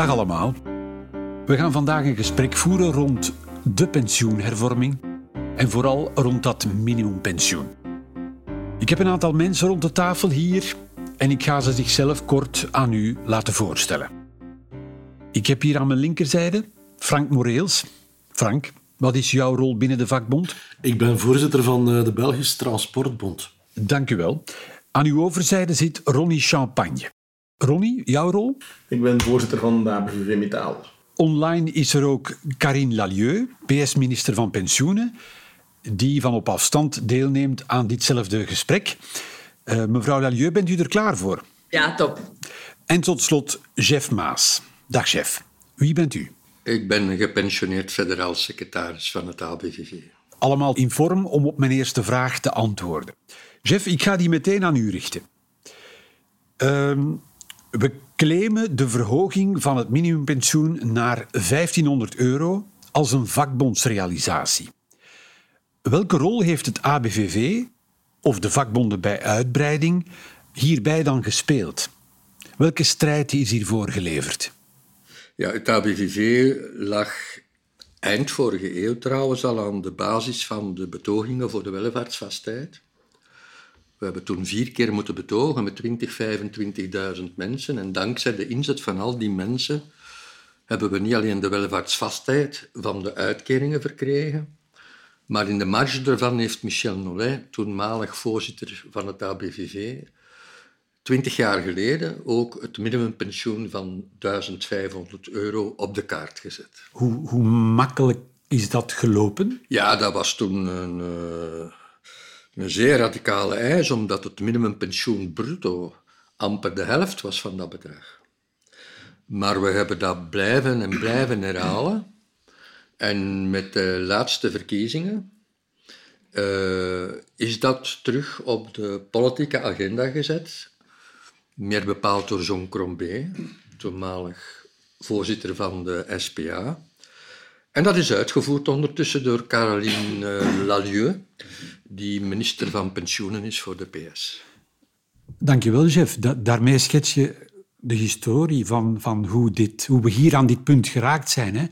Dag allemaal. We gaan vandaag een gesprek voeren rond de pensioenhervorming en vooral rond dat minimumpensioen. Ik heb een aantal mensen rond de tafel hier en ik ga ze zichzelf kort aan u laten voorstellen. Ik heb hier aan mijn linkerzijde Frank Moreels. Frank, wat is jouw rol binnen de vakbond? Ik ben voorzitter van eh, de Belgische Transportbond. Dank u wel. Aan uw overzijde zit Ronnie Champagne. Ronnie, jouw rol? Ik ben voorzitter van de ABVV Metaal. Online is er ook Karine Lalieu, PS-minister van Pensioenen, die van op afstand deelneemt aan ditzelfde gesprek. Uh, mevrouw Lalieu, bent u er klaar voor? Ja, top. En tot slot Jeff Maas. Dag chef. Wie bent u? Ik ben gepensioneerd federaal secretaris van het ABVV. Allemaal in vorm om op mijn eerste vraag te antwoorden. Jeff, ik ga die meteen aan u richten. Uh, we claimen de verhoging van het minimumpensioen naar 1500 euro als een vakbondsrealisatie. Welke rol heeft het ABVV of de vakbonden bij uitbreiding hierbij dan gespeeld? Welke strijd is hiervoor geleverd? Ja, het ABVV lag eind vorige eeuw trouwens al aan de basis van de betogingen voor de welvaartsvastheid. We hebben toen vier keer moeten betogen met 20, 25.000 mensen. En dankzij de inzet van al die mensen hebben we niet alleen de welvaartsvastheid van de uitkeringen verkregen, maar in de marge daarvan heeft Michel Nollet, toenmalig voorzitter van het ABVV, twintig jaar geleden ook het minimumpensioen van 1500 euro op de kaart gezet. Hoe, hoe makkelijk is dat gelopen? Ja, dat was toen een, uh, een zeer radicale eis, omdat het minimumpensioen bruto amper de helft was van dat bedrag. Maar we hebben dat blijven en blijven herhalen. En met de laatste verkiezingen uh, is dat terug op de politieke agenda gezet. Meer bepaald door Jean Crombé, toenmalig voorzitter van de SPA. En dat is uitgevoerd ondertussen door Caroline uh, Lalieu, die minister van Pensioenen is voor de PS. Dankjewel, Jeff. Da daarmee schets je de historie van, van hoe, dit, hoe we hier aan dit punt geraakt zijn. Hè.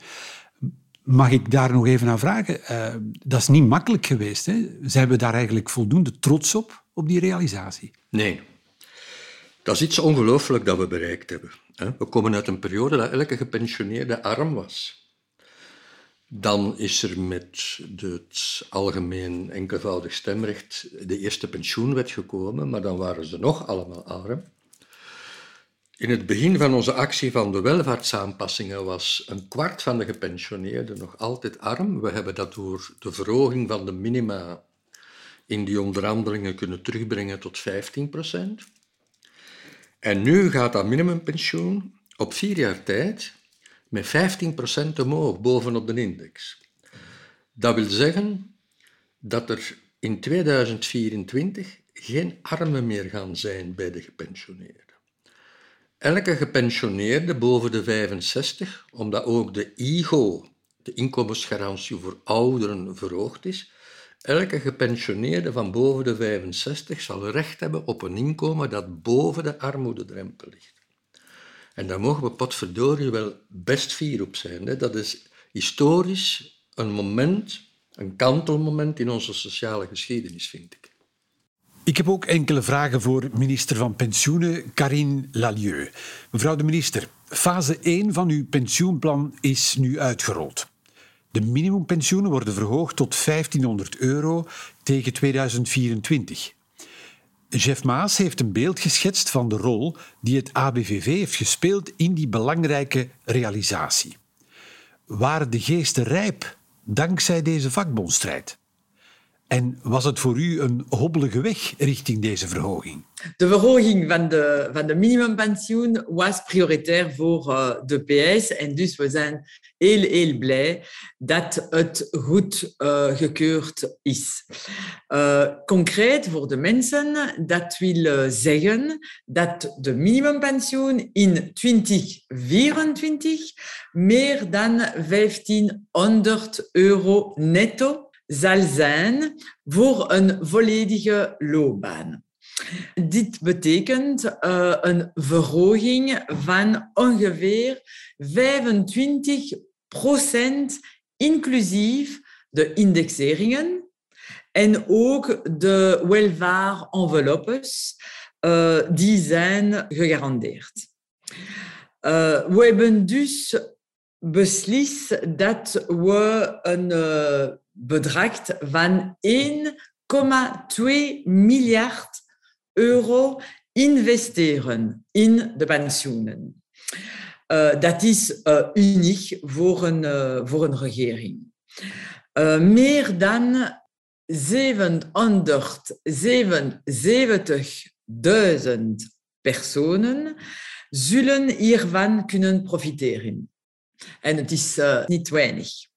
Mag ik daar nog even naar vragen? Uh, dat is niet makkelijk geweest. Hè? Zijn we daar eigenlijk voldoende trots op, op die realisatie? Nee. Dat is iets ongelooflijk dat we bereikt hebben. We komen uit een periode dat elke gepensioneerde arm was. Dan is er met het algemeen enkelvoudig stemrecht de eerste pensioenwet gekomen, maar dan waren ze nog allemaal arm. In het begin van onze actie van de welvaartsaanpassingen was een kwart van de gepensioneerden nog altijd arm. We hebben dat door de verhoging van de minima in die onderhandelingen kunnen terugbrengen tot 15 procent. En nu gaat dat minimumpensioen op vier jaar tijd met 15 procent omhoog bovenop de index. Dat wil zeggen dat er in 2024 geen armen meer gaan zijn bij de gepensioneerden. Elke gepensioneerde boven de 65, omdat ook de IGO, de inkomensgarantie voor ouderen, verhoogd is, elke gepensioneerde van boven de 65 zal recht hebben op een inkomen dat boven de armoededrempel ligt. En daar mogen we potverdorie wel best fier op zijn. Hè? Dat is historisch een moment, een kantelmoment in onze sociale geschiedenis, vind ik. Ik heb ook enkele vragen voor minister van Pensioenen, Karine Lalieu. Mevrouw de minister, fase 1 van uw pensioenplan is nu uitgerold. De minimumpensioenen worden verhoogd tot 1500 euro tegen 2024. Jeff Maas heeft een beeld geschetst van de rol die het ABVV heeft gespeeld in die belangrijke realisatie. Waren de geesten rijp dankzij deze vakbondstrijd? En was het voor u een hobbelige weg richting deze verhoging? De verhoging van de, van de minimumpensioen was prioritair voor uh, de PS. En dus we zijn heel, heel blij dat het goed uh, gekeurd is. Uh, concreet voor de mensen, dat wil zeggen dat de minimumpensioen in 2024 meer dan 1500 euro netto zal zijn voor een volledige loopbaan. Dit betekent uh, een verhoging van ongeveer 25 procent, inclusief de indexeringen en ook de welvaart-enveloppes uh, die zijn gegarandeerd. Uh, we hebben dus beslist dat we een uh, bedrag van 1,2 miljard euro investeren in de pensioenen. Uh, dat is uh, uniek voor een, uh, voor een regering. meer dan 777.000 personen zullen hiervan kunnen profiteren. En het is niet weinig.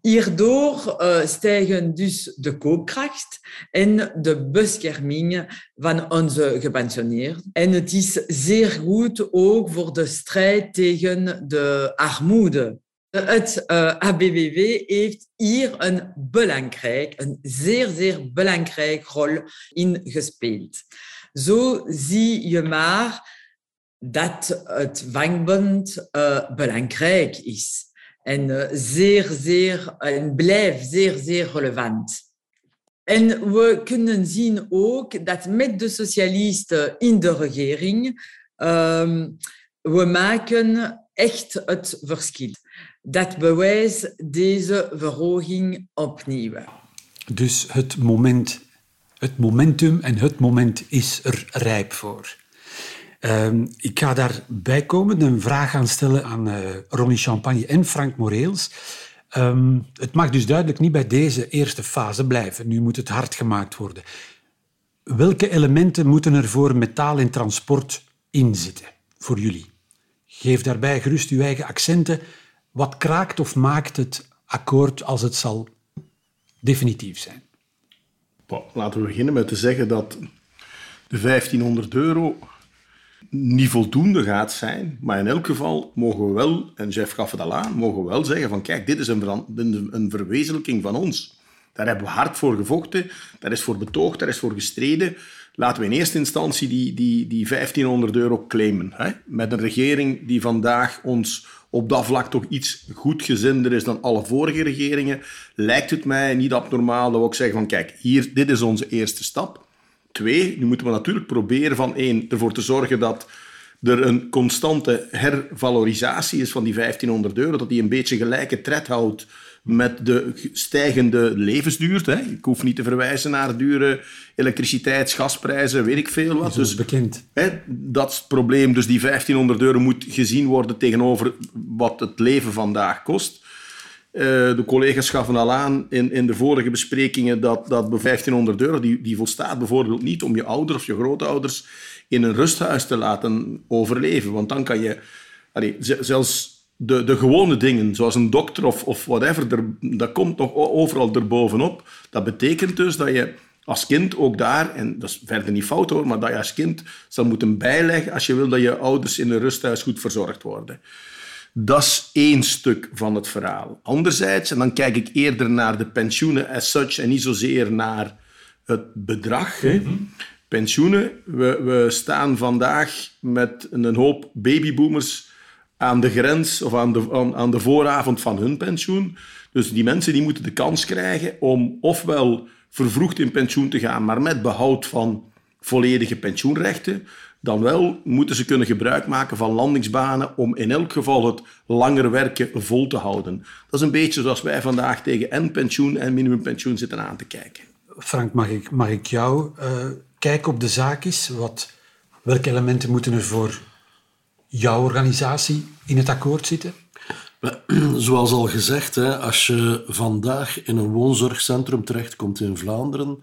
Hierdoor uh, stijgen dus de koopkracht en de bescherming van onze gepensioneerden. En het is zeer goed ook voor de strijd tegen de armoede. Het uh, heeft hier een belangrijk, een zeer, zeer belangrijk rol in gespeeld. Zo zie je maar dat het vangbond uh, belangrijk is en zeer, zeer, en blijft zeer, zeer relevant. En we kunnen zien ook dat met de socialisten in de regering um, we maken echt het verschil. Dat bewijst deze verhoging opnieuw. Dus het moment, het momentum en het moment is er rijp voor. Uh, ik ga daarbij komen een vraag gaan stellen aan uh, Ronnie Champagne en Frank Moreels. Um, het mag dus duidelijk niet bij deze eerste fase blijven. Nu moet het hard gemaakt worden. Welke elementen moeten er voor metaal en transport inzitten voor jullie? Geef daarbij gerust uw eigen accenten. Wat kraakt of maakt het akkoord als het zal definitief zijn? Laten we beginnen met te zeggen dat de 1500 euro niet voldoende gaat zijn. Maar in elk geval mogen we wel, en Jeff gaf het al aan, mogen we wel zeggen van kijk, dit is een, een verwezenlijking van ons. Daar hebben we hard voor gevochten, daar is voor betoogd, daar is voor gestreden. Laten we in eerste instantie die, die, die 1500 euro claimen. Hè? Met een regering die vandaag ons op dat vlak toch iets goedgezinder is dan alle vorige regeringen, lijkt het mij niet abnormaal dat we ook zeggen van kijk, hier, dit is onze eerste stap. Twee, nu moeten we natuurlijk proberen van één, ervoor te zorgen dat er een constante hervalorisatie is van die 1500 euro, dat die een beetje gelijke tred houdt met de stijgende levensduur. Hè. Ik hoef niet te verwijzen naar dure elektriciteits, gasprijzen, weet ik veel wat. Dat is dus, bekend. Hè, dat is het probleem. Dus die 1500 euro moet gezien worden tegenover wat het leven vandaag kost. Uh, de collega's gaven al aan in, in de vorige besprekingen dat, dat bij 1500 euro, die, die volstaat bijvoorbeeld niet om je ouders of je grootouders in een rusthuis te laten overleven. Want dan kan je, allee, zelfs de, de gewone dingen, zoals een dokter of, of whatever, er, dat komt nog overal erbovenop. Dat betekent dus dat je als kind ook daar, en dat is verder niet fout hoor, maar dat je als kind zal moeten bijleggen als je wil dat je ouders in een rusthuis goed verzorgd worden. Dat is één stuk van het verhaal. Anderzijds, en dan kijk ik eerder naar de pensioenen as such en niet zozeer naar het bedrag. Hè. Mhm. Pensioenen, we, we staan vandaag met een hoop babyboomers aan de grens of aan de, aan, aan de vooravond van hun pensioen. Dus die mensen die moeten de kans krijgen om ofwel vervroegd in pensioen te gaan, maar met behoud van volledige pensioenrechten, dan wel moeten ze kunnen gebruik maken van landingsbanen om in elk geval het langer werken vol te houden. Dat is een beetje zoals wij vandaag tegen en pensioen en minimumpensioen zitten aan te kijken. Frank, mag ik, mag ik jou uh, kijken op de zaak? Wat, welke elementen moeten er voor jouw organisatie in het akkoord zitten? Zoals al gezegd, als je vandaag in een woonzorgcentrum terechtkomt in Vlaanderen,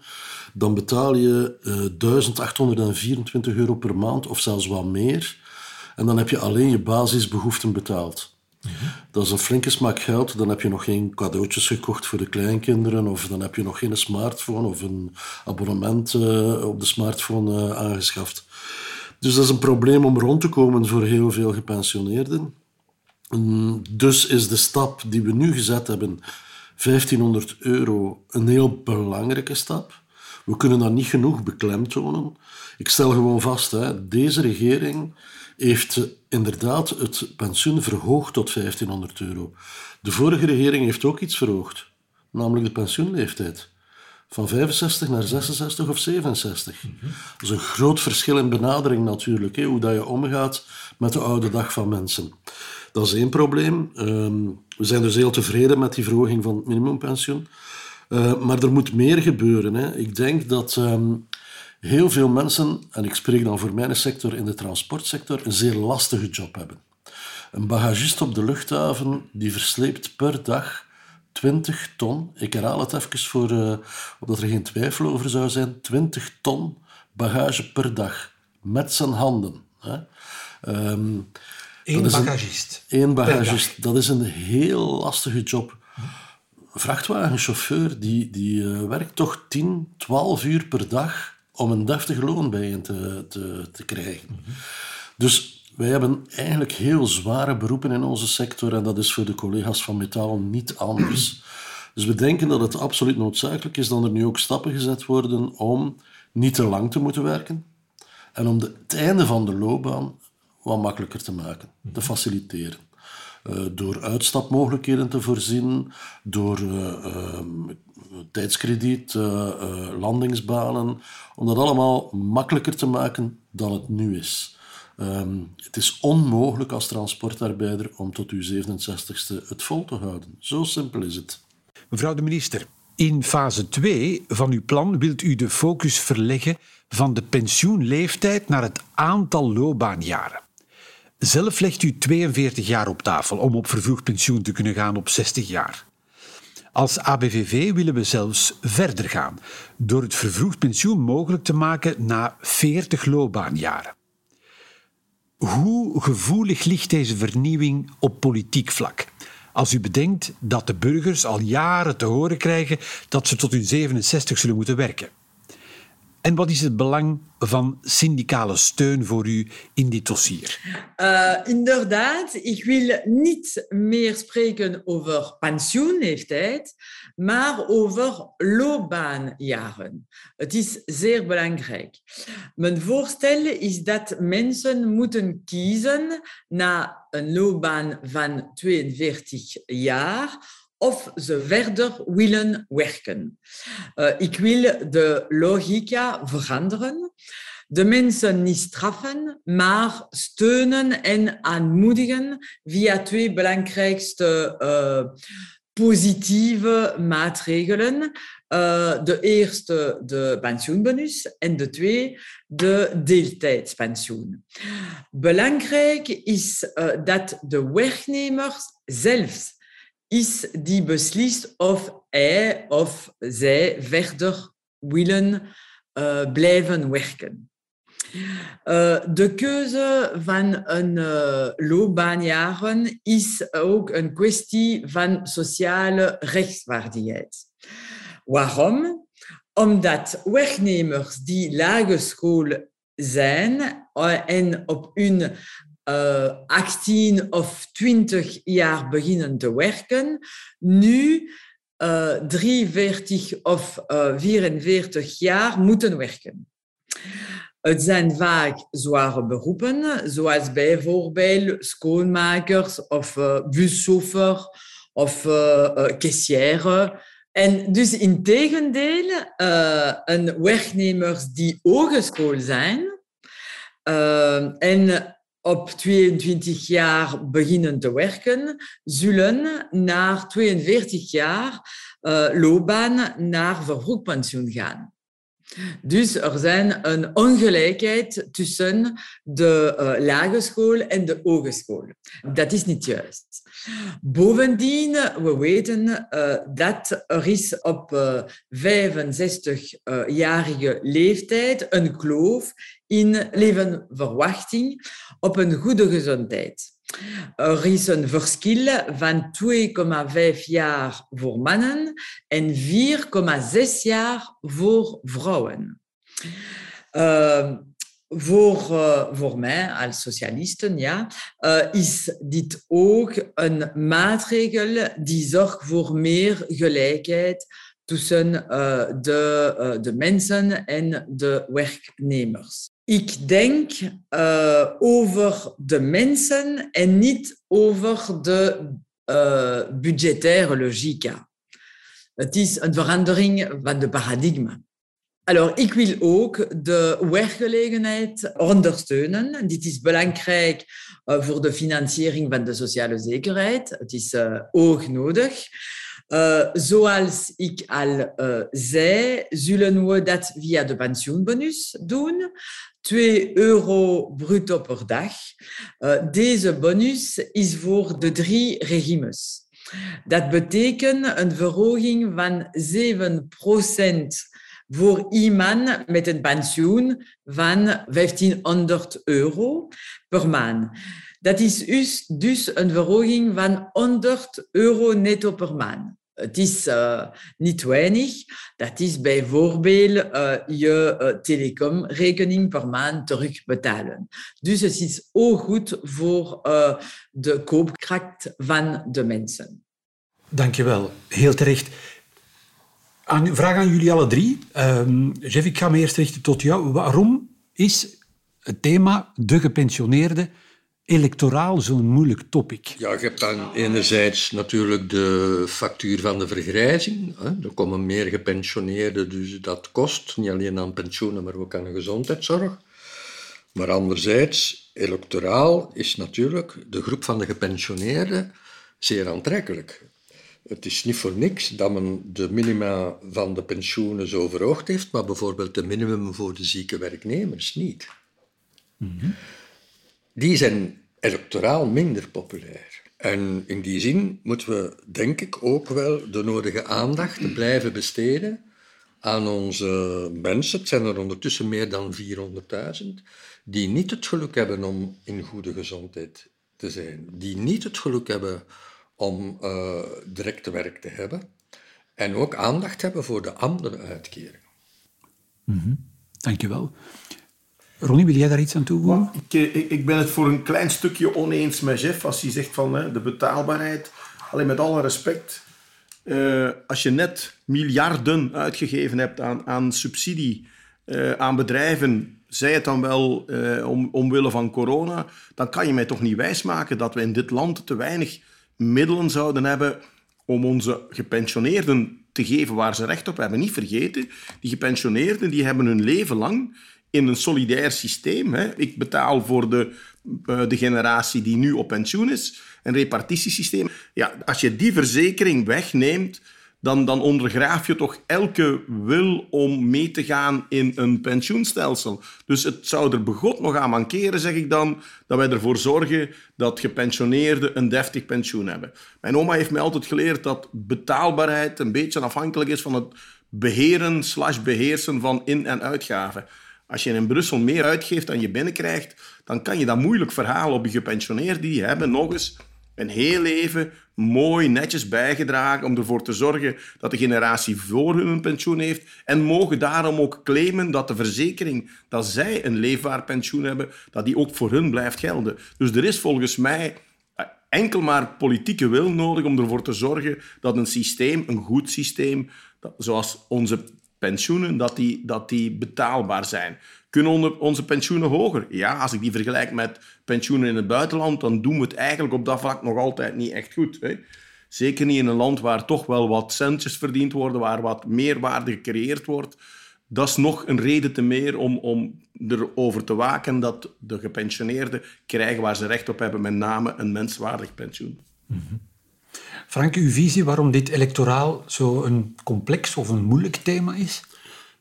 dan betaal je 1824 eh, euro per maand of zelfs wat meer. En dan heb je alleen je basisbehoeften betaald. Dat is een flinke smak geld. Dan heb je nog geen cadeautjes gekocht voor de kleinkinderen, of dan heb je nog geen smartphone of een abonnement uh, op de smartphone uh, aangeschaft. Dus dat is een probleem om rond te komen voor heel veel gepensioneerden. Dus is de stap die we nu gezet hebben, 1500 euro, een heel belangrijke stap. We kunnen dat niet genoeg beklemtonen. Ik stel gewoon vast, hè, deze regering heeft inderdaad het pensioen verhoogd tot 1500 euro. De vorige regering heeft ook iets verhoogd, namelijk de pensioenleeftijd. Van 65 naar 66 of 67. Dat is een groot verschil in benadering natuurlijk, hè, hoe dat je omgaat met de oude dag van mensen. Dat is één probleem. Ehm, we zijn dus heel tevreden met die verhoging van het minimumpensioen. Uh, maar er moet meer gebeuren. Hè. Ik denk dat ehm, heel veel mensen, en ik spreek dan voor mijn sector in de transportsector, een zeer lastige job hebben. Een bagagist op de luchthaven die versleept per dag 20 ton, ik herhaal het even voor, uh, opdat er geen twijfel over zou zijn, 20 ton bagage per dag met zijn handen. Hè. Um, Eén bagagist. Eén bagagist. Dat is een heel lastige job. Een vrachtwagenchauffeur die, die uh, werkt toch 10, 12 uur per dag om een deftig loon bij te, te, te krijgen. Dus wij hebben eigenlijk heel zware beroepen in onze sector en dat is voor de collega's van Metaal niet anders. Dus we denken dat het absoluut noodzakelijk is dat er nu ook stappen gezet worden om niet te lang te moeten werken en om de, het einde van de loopbaan wat makkelijker te maken, te faciliteren. Uh, door uitstapmogelijkheden te voorzien, door uh, um, tijdskrediet, uh, landingsbanen, om dat allemaal makkelijker te maken dan het nu is. Um, het is onmogelijk als transportarbeider om tot uw 67ste het vol te houden. Zo simpel is het. Mevrouw de minister, in fase 2 van uw plan wilt u de focus verleggen van de pensioenleeftijd naar het aantal loopbaanjaren. Zelf legt u 42 jaar op tafel om op vervroegd pensioen te kunnen gaan op 60 jaar. Als ABVV willen we zelfs verder gaan, door het vervroegd pensioen mogelijk te maken na 40 loopbaanjaren. Hoe gevoelig ligt deze vernieuwing op politiek vlak? Als u bedenkt dat de burgers al jaren te horen krijgen dat ze tot hun 67 zullen moeten werken. En wat is het belang van syndicale steun voor u in dit dossier? Uh, inderdaad, ik wil niet meer spreken over pensioenleeftijd, maar over loopbaanjaren. Het is zeer belangrijk. Mijn voorstel is dat mensen moeten kiezen na een loopbaan van 42 jaar of ze verder willen werken. Uh, ik wil de logica veranderen. De mensen niet straffen, maar steunen en aanmoedigen via twee belangrijkste uh, positieve maatregelen. Uh, de eerste, de pensioenbonus, en de tweede, de deeltijdspensioen. Belangrijk is dat de werknemers zelf is die beslist of hij of zij verder willen uh, blijven werken. Uh, de keuze van een uh, loopbaanjaren is ook een kwestie van sociale rechtswaardigheid. Waarom? Omdat werknemers die lage school zijn en op hun uh, 18 of 20 jaar beginnen te werken, nu uh, 43 of uh, 44 jaar moeten werken. Het zijn vaak zware beroepen, zoals bijvoorbeeld schoonmakers of buschauffeur of caissière. En dus in tegendeel, een werknemers die hogeschool zijn en op 22 jaar beginnen te werken, zullen na 42 jaar uh, loopbaan naar vervroegd pensioen gaan. Dus er zijn een ongelijkheid tussen de uh, lage school en de hogeschool. Dat is niet juist. Bovendien, we weten uh, dat er is op uh, 65-jarige leeftijd een kloof in levenverwachting op een goede gezondheid. Is een verschil van 2,5 jaar voor mannen en 4,6 jaar voor vrouwen. Uh, voor, uh, voor mij als socialisten ja, uh, is dit ook een maatregel die zorgt voor meer gelijkheid tussen de, de mensen en de werknemers. Ik denk over de mensen en niet over de budgettaire logica. Het is een verandering van de paradigma. Alors, ik wil ook de werkgelegenheid ondersteunen. Dit is belangrijk uh, voor de financiering van de sociale zekerheid. Het is uh, hoog nodig. Uh, zoals ik al zei, zullen we dat via de pensioenbonus doen. 2 euro bruto per dag. deze bonus is voor de drie regimes. Dat betekent een verhoging van 7 procent voor iemand met een pensioen van 1500 euro per maand. Dat is dus, dus een verhoging van 100 euro netto per maand. Het is uh, niet weinig. Dat is bijvoorbeeld uh, je uh, telecomrekening per maand terugbetalen. Dus het is ook goed voor de koopkracht van de mensen. Dankjewel. Heel terecht. Aan, vraag aan jullie alle drie. Um, Jeff, ik ga me eerst richten tot jou. Waarom is het thema de gepensioneerde electoraal zo'n moeilijk topic? Ja, je hebt dan enerzijds natuurlijk de factuur van de vergrijzing. Er komen meer gepensioneerden, dus dat kost. Niet alleen aan pensioenen, maar ook aan de gezondheidszorg. Maar anderzijds, electoraal is natuurlijk de groep van de gepensioneerden zeer aantrekkelijk. Het is niet voor niks dat men de minima van de pensioenen zo verhoogd heeft, maar bijvoorbeeld de minimum voor de zieke werknemers niet. Mhm. Die zijn electoraal minder populair. En in die zin moeten we, denk ik, ook wel de nodige aandacht blijven besteden aan onze mensen. Het zijn er ondertussen meer dan 400.000 die niet het geluk hebben om in goede gezondheid te zijn, die niet het geluk hebben om uh, direct werk te hebben. En ook aandacht hebben voor de andere uitkeringen. Mm -hmm. Dankjewel. Ronnie, wil jij daar iets aan toevoegen? Eh, ik, ik, ben het voor een klein stukje oneens met Jeff als hij zegt van de betaalbaarheid. Alleen met alle respect, uh, als je net miljarden uitgegeven hebt aan, aan subsidie uh, aan bedrijven, zij het dan wel om, omwille van corona, dan kan je mij toch niet wijsmaken dat we in dit land te weinig middelen zouden hebben om onze gepensioneerden te geven waar ze recht op hebben. Niet vergeten, die gepensioneerden die hebben hun leven lang in een solidair systeem. Hè. Ik betaal voor de, uh, de generatie die nu op pensioen is, een repartitiesysteem. Ja, als je die verzekering wegneemt, dan, dan ondergraaf je toch elke wil om mee te gaan in een pensioenstelsel. Dus het zou er begot nog aan mankeren, zeg ik dan, dat wij ervoor zorgen dat gepensioneerden een deftig pensioen hebben. Mijn oma heeft mij altijd geleerd dat betaalbaarheid een beetje afhankelijk is van het beheren slash beheersen van in- en uitgaven. Als je in Brussel meer uitgeeft dan je binnenkrijgt, dan kan je dat moeilijk verhalen op je gepensioneerden. Die hebben nog eens een heel leven mooi netjes bijgedragen om ervoor te zorgen dat de generatie voor hun een pensioen heeft en mogen daarom ook claimen dat de verzekering dat zij een leefbaar pensioen hebben, dat die ook voor hun blijft gelden. Dus er is volgens mij enkel maar politieke wil nodig om ervoor te zorgen dat een systeem, een goed systeem, zoals onze pensioenen, dat die, dat die betaalbaar zijn. Kunnen onze pensioenen hoger? Ja, als ik die vergelijk met pensioenen in het buitenland, dan doen we het eigenlijk op dat vlak nog altijd niet echt goed. Hè? Zeker niet in een land waar toch wel wat centjes verdiend worden, waar wat meerwaarde gecreëerd wordt. Dat is nog een reden te meer om, om erover te waken dat de gepensioneerden krijgen waar ze recht op hebben, met name een menswaardig pensioen. Mm Frank, uw visie waarom dit electoraal zo een complex of een moeilijk thema is?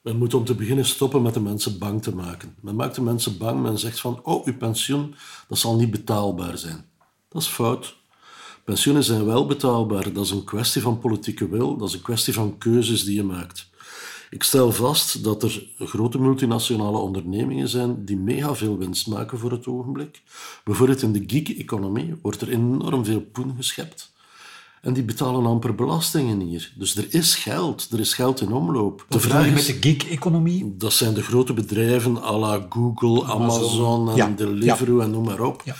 Men moet om te beginnen stoppen met de mensen bang te maken. Men maakt de mensen bang, men zegt van, oh, uw pensioen, dat zal niet betaalbaar zijn. Dat is fout. Pensioenen zijn wel betaalbaar. Dat is een kwestie van politieke wil, dat is een kwestie van keuzes die je maakt. Ik stel vast dat er grote multinationale ondernemingen zijn die mega veel winst maken voor het ogenblik. Bijvoorbeeld in de gig-economie wordt er enorm veel poen geschept. En die betalen amper belastingen hier. Dus er is geld, er is geld in omloop. De vraag is, met de gig-economie? Dat zijn de grote bedrijven à la Google, Amazon, en Deliveroo en noem maar op. Ja.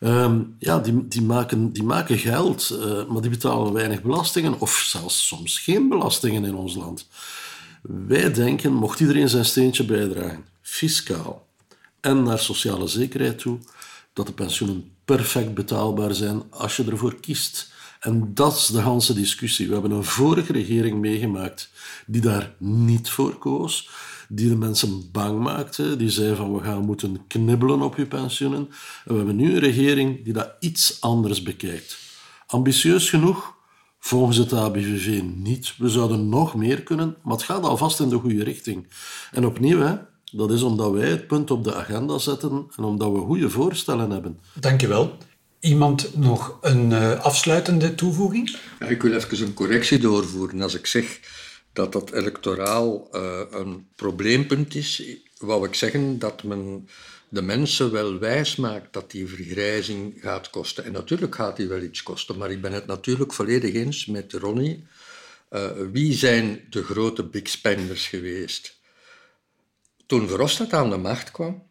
Ehm, ja, die, die, maken, die maken geld, uh, maar die betalen weinig belastingen of zelfs soms geen belastingen in ons land. Wij denken, mocht iedereen zijn steentje bijdragen, fiscaal en naar sociale zekerheid toe, dat de pensioenen perfect betaalbaar zijn als je ervoor kiest. En dat is de hele discussie. We hebben een vorige regering meegemaakt die daar niet voor koos, die de mensen bang maakte, die zei van we gaan moeten knibbelen op je pensioenen. En we hebben nu een regering die dat iets anders bekijkt. Ambitieus genoeg? Volgens het ABVV niet. We zouden nog meer kunnen, maar het gaat alvast in de goede richting. En opnieuw, dat is omdat wij het punt op de agenda zetten en omdat we goede voorstellen hebben. Dankjewel. Iemand nog een uh, afsluitende toevoeging? Ja, ik wil even een correctie doorvoeren. Als ik zeg dat dat electoraal uh, een probleempunt is, wou ik zeggen dat men de mensen wel wijs maakt dat die vergrijzing gaat kosten. En natuurlijk gaat die wel iets kosten, maar ik ben het natuurlijk volledig eens met Ronnie. Uh, wie zijn de grote big spenders geweest? Toen Verhofstadt aan de macht kwam,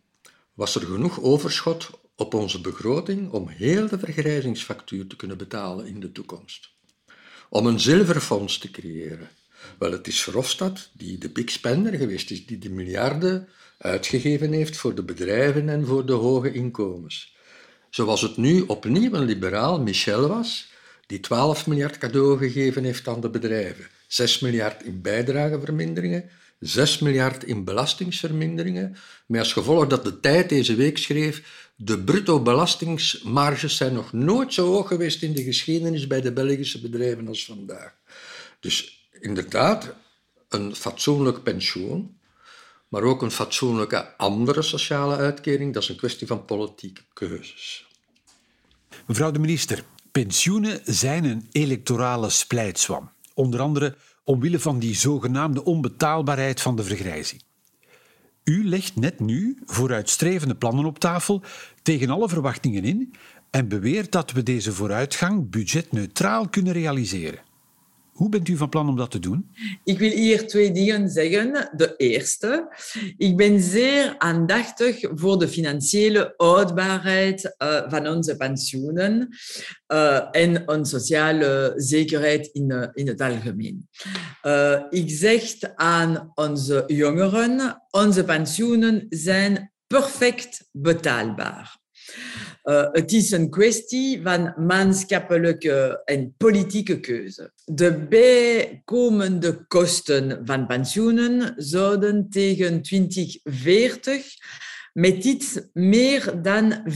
was er genoeg overschot op onze begroting om heel de vergrijzingsfactuur te kunnen betalen in de toekomst. Om een zilverfonds te creëren. Wel, het is Verhofstadt die de big spender geweest is, die de miljarden uitgegeven heeft voor de bedrijven en voor de hoge inkomens. Zoals het nu opnieuw een liberaal Michel was, die 12 miljard cadeau gegeven heeft aan de bedrijven. 6 miljard in bijdrageverminderingen, 6 miljard in belastingsverminderingen, met als gevolg dat de tijd deze week schreef de bruto belastingsmarges zijn nog nooit zo hoog geweest in de geschiedenis bij de Belgische bedrijven als vandaag. Dus inderdaad, een fatsoenlijk pensioen, maar ook een fatsoenlijke andere sociale uitkering, dat is een kwestie van politieke keuzes. Mevrouw de minister, pensioenen zijn een electorale splijtswam. Onder andere omwille van die zogenaamde onbetaalbaarheid van de vergrijzing. U legt net nu vooruitstrevende plannen op tafel tegen alle verwachtingen in en beweert dat we deze vooruitgang budgetneutraal kunnen realiseren. Hoe bent u van plan om dat te doen? Ik wil hier twee dingen zeggen. De eerste, ik ben zeer aandachtig voor de financiële houdbaarheid uh, van onze pensioenen uh, en onze sociale zekerheid in, uh, in het algemeen. ik zeg aan onze jongeren, onze pensioenen zijn perfect betaalbaar. Uh, het is een kwestie van maatschappelijke en politieke keuze. De bijkomende kosten van pensioenen zouden tegen 2040 met iets meer dan 4%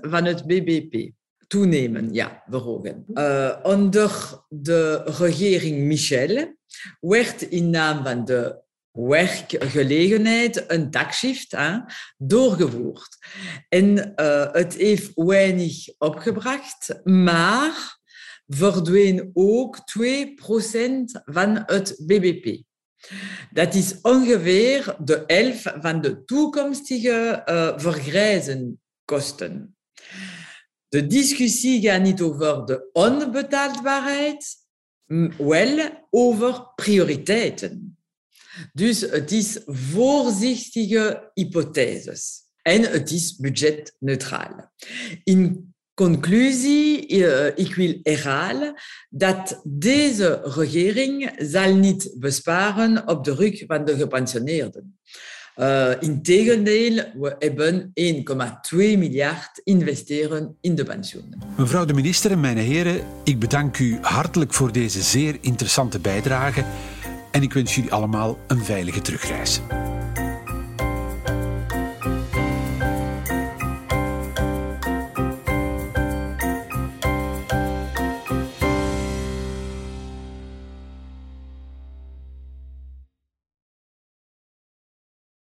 van het BBP toenemen, ja, verhogen. Uh, onder de regering Michel werd in naam van de werkgelegenheid, een takshift, hè, doorgevoerd. En uh, het heeft weinig opgebracht, maar verdween ook 2% van het BBP. Dat is ongeveer de helft van de toekomstige uh, vergrijzenkosten. De discussie gaat niet over de onbetaalbaarheid, wel over prioriteiten. Dus het is voorzichtige hypotheses. En het is budgetneutraal. In conclusie, uh, ik wil herhalen dat deze regering zal niet besparen op de rug van de gepensioneerden. Uh, Integendeel, we hebben 1,2 miljard investeren in de pensioenen. Mevrouw de minister en mijn heren, ik bedank u hartelijk voor deze zeer interessante bijdrage en ik wens jullie allemaal een veilige terugreis.